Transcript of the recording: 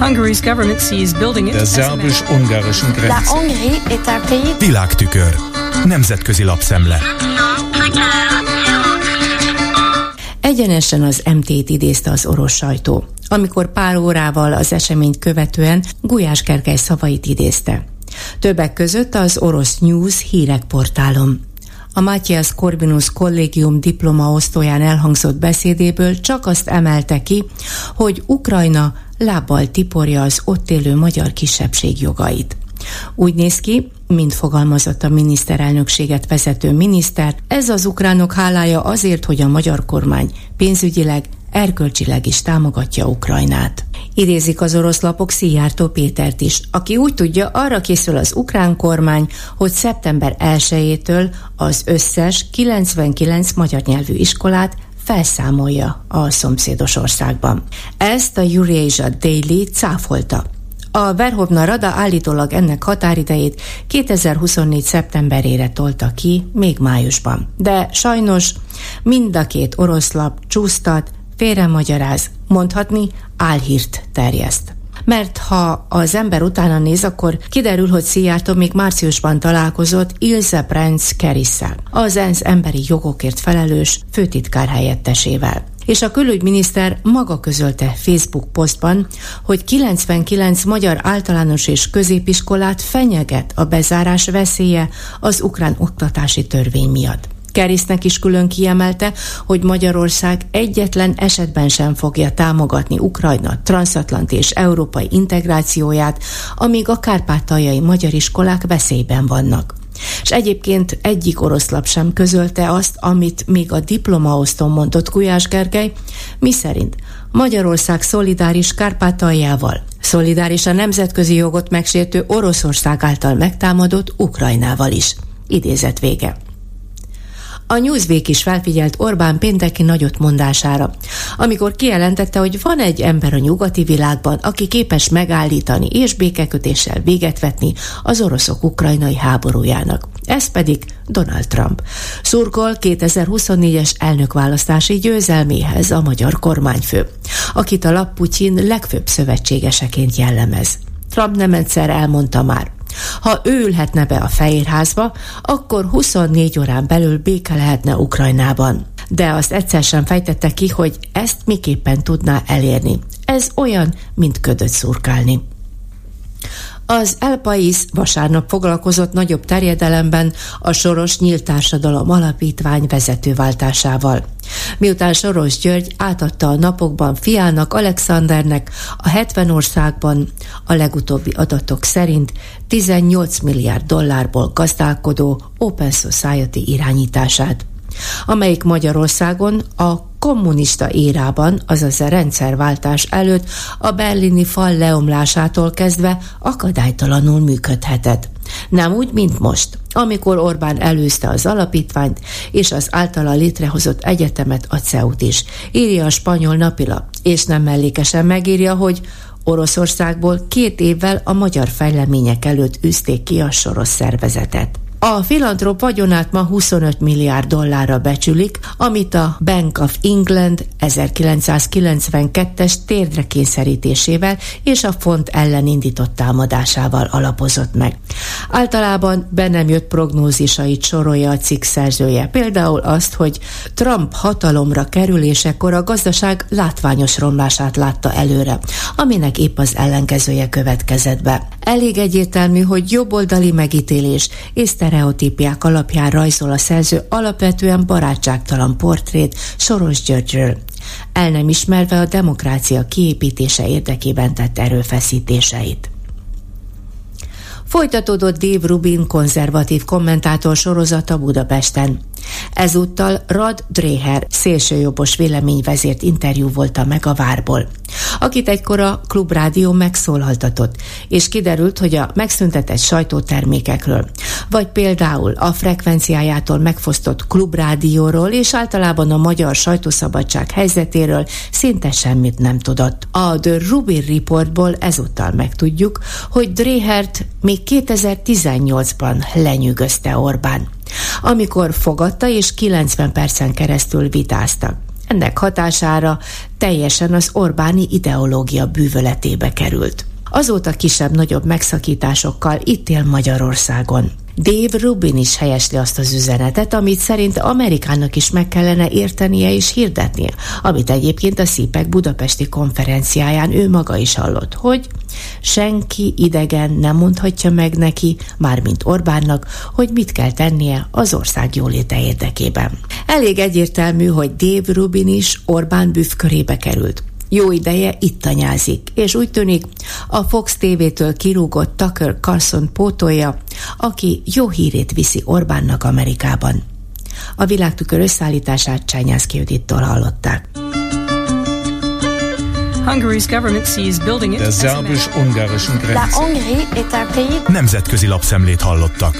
Hungary's government sees building it Der szerbus-ungarischen Grenze. Világtükör. Nemzetközi lapszemle. Egyenesen az MT-t idézte az orosz sajtó, amikor pár órával az eseményt követően Gulyás Gergely szavait idézte. Többek között az orosz News hírek portálon. A Matthias Corbinus kollégium diplomaosztóján elhangzott beszédéből csak azt emelte ki, hogy Ukrajna lábbal tiporja az ott élő magyar kisebbség jogait. Úgy néz ki, mint fogalmazott a miniszterelnökséget vezető miniszter, ez az ukránok hálája azért, hogy a magyar kormány pénzügyileg, erkölcsileg is támogatja Ukrajnát. Idézik az orosz lapok Szijjártó Pétert is, aki úgy tudja, arra készül az ukrán kormány, hogy szeptember 1-től az összes 99 magyar nyelvű iskolát felszámolja a szomszédos országban. Ezt a Eurasia Daily cáfolta. A Verhovna Rada állítólag ennek határidejét 2024. szeptemberére tolta ki, még májusban. De sajnos mind a két oroszlap csúsztat, félremagyaráz, mondhatni álhírt terjeszt. Mert ha az ember utána néz, akkor kiderül, hogy Szijjártó még márciusban találkozott Ilse Brenz Kerisszel, az ENSZ emberi jogokért felelős főtitkár helyettesével és a külügyminiszter maga közölte Facebook posztban, hogy 99 magyar általános és középiskolát fenyeget a bezárás veszélye az ukrán oktatási törvény miatt. Kerisznek is külön kiemelte, hogy Magyarország egyetlen esetben sem fogja támogatni Ukrajna transatlanti és európai integrációját, amíg a kárpátaljai magyar iskolák veszélyben vannak. És egyébként egyik oroszlap sem közölte azt, amit még a diplomaosztón mondott Gulyás Gergely, mi szerint Magyarország szolidáris Kárpátaljával, szolidáris a nemzetközi jogot megsértő Oroszország által megtámadott Ukrajnával is. Idézet vége. A Newsweek is felfigyelt Orbán pénteki nagyot mondására, amikor kijelentette, hogy van egy ember a nyugati világban, aki képes megállítani és békekötéssel véget vetni az oroszok ukrajnai háborújának. Ez pedig Donald Trump. Szurkol 2024-es elnökválasztási győzelméhez a magyar kormányfő, akit a lap Putyin legfőbb szövetségeseként jellemez. Trump nem egyszer elmondta már, ha ő ülhetne be a Fehérházba, akkor 24 órán belül béke lehetne Ukrajnában. De azt egyszer sem fejtette ki, hogy ezt miképpen tudná elérni. Ez olyan, mint ködöt szurkálni. Az El Pais vasárnap foglalkozott nagyobb terjedelemben a Soros Nyílt Társadalom Alapítvány vezetőváltásával. Miután Soros György átadta a napokban fiának Alexandernek a 70 országban a legutóbbi adatok szerint 18 milliárd dollárból gazdálkodó Open Society irányítását amelyik Magyarországon a kommunista érában, azaz a rendszerváltás előtt a berlini fal leomlásától kezdve akadálytalanul működhetett. Nem úgy, mint most, amikor Orbán előzte az alapítványt és az általa létrehozott egyetemet a CEUT is, írja a spanyol napilap, és nem mellékesen megírja, hogy Oroszországból két évvel a magyar fejlemények előtt üzték ki a soros szervezetet. A filantrop vagyonát ma 25 milliárd dollárra becsülik, amit a Bank of England 1992-es térdre kényszerítésével és a font ellen indított támadásával alapozott meg. Általában be nem jött prognózisait sorolja a cikk szerzője, például azt, hogy Trump hatalomra kerülésekor a gazdaság látványos romlását látta előre, aminek épp az ellenkezője következett be. Elég egyértelmű, hogy jobboldali megítélés és sztereotípiák alapján rajzol a szerző alapvetően barátságtalan portrét Soros Györgyről, el nem ismerve a demokrácia kiépítése érdekében tett erőfeszítéseit. Folytatódott Dave Rubin konzervatív kommentátor sorozata Budapesten. Ezúttal Rad Dreher szélsőjobbos véleményvezért interjú volta meg a várból, akit egykor a klubrádió megszólaltatott, és kiderült, hogy a megszüntetett sajtótermékekről, vagy például a frekvenciájától megfosztott klubrádióról és általában a magyar sajtószabadság helyzetéről szinte semmit nem tudott. A The Rubin Reportból ezúttal megtudjuk, hogy Drehert még 2018-ban lenyűgözte Orbán amikor fogadta és 90 percen keresztül vitáztak. ennek hatására teljesen az Orbáni ideológia bűvöletébe került. Azóta kisebb-nagyobb megszakításokkal itt él Magyarországon. Dave Rubin is helyesli azt az üzenetet, amit szerint Amerikának is meg kellene értenie és hirdetnie, amit egyébként a szípek budapesti konferenciáján ő maga is hallott, hogy senki idegen nem mondhatja meg neki, mármint Orbánnak, hogy mit kell tennie az ország jóléte érdekében. Elég egyértelmű, hogy Dave Rubin is Orbán büff körébe került jó ideje itt tanyázik, és úgy tűnik a Fox TV-től kirúgott Tucker Carlson pótolja, aki jó hírét viszi Orbánnak Amerikában. A világtükör összeállítását Csányászki Judittól hallották. Hungary's government sees building it Der szerbus-ungarischen Grenze. Nemzetközi lapszemlét hallottak.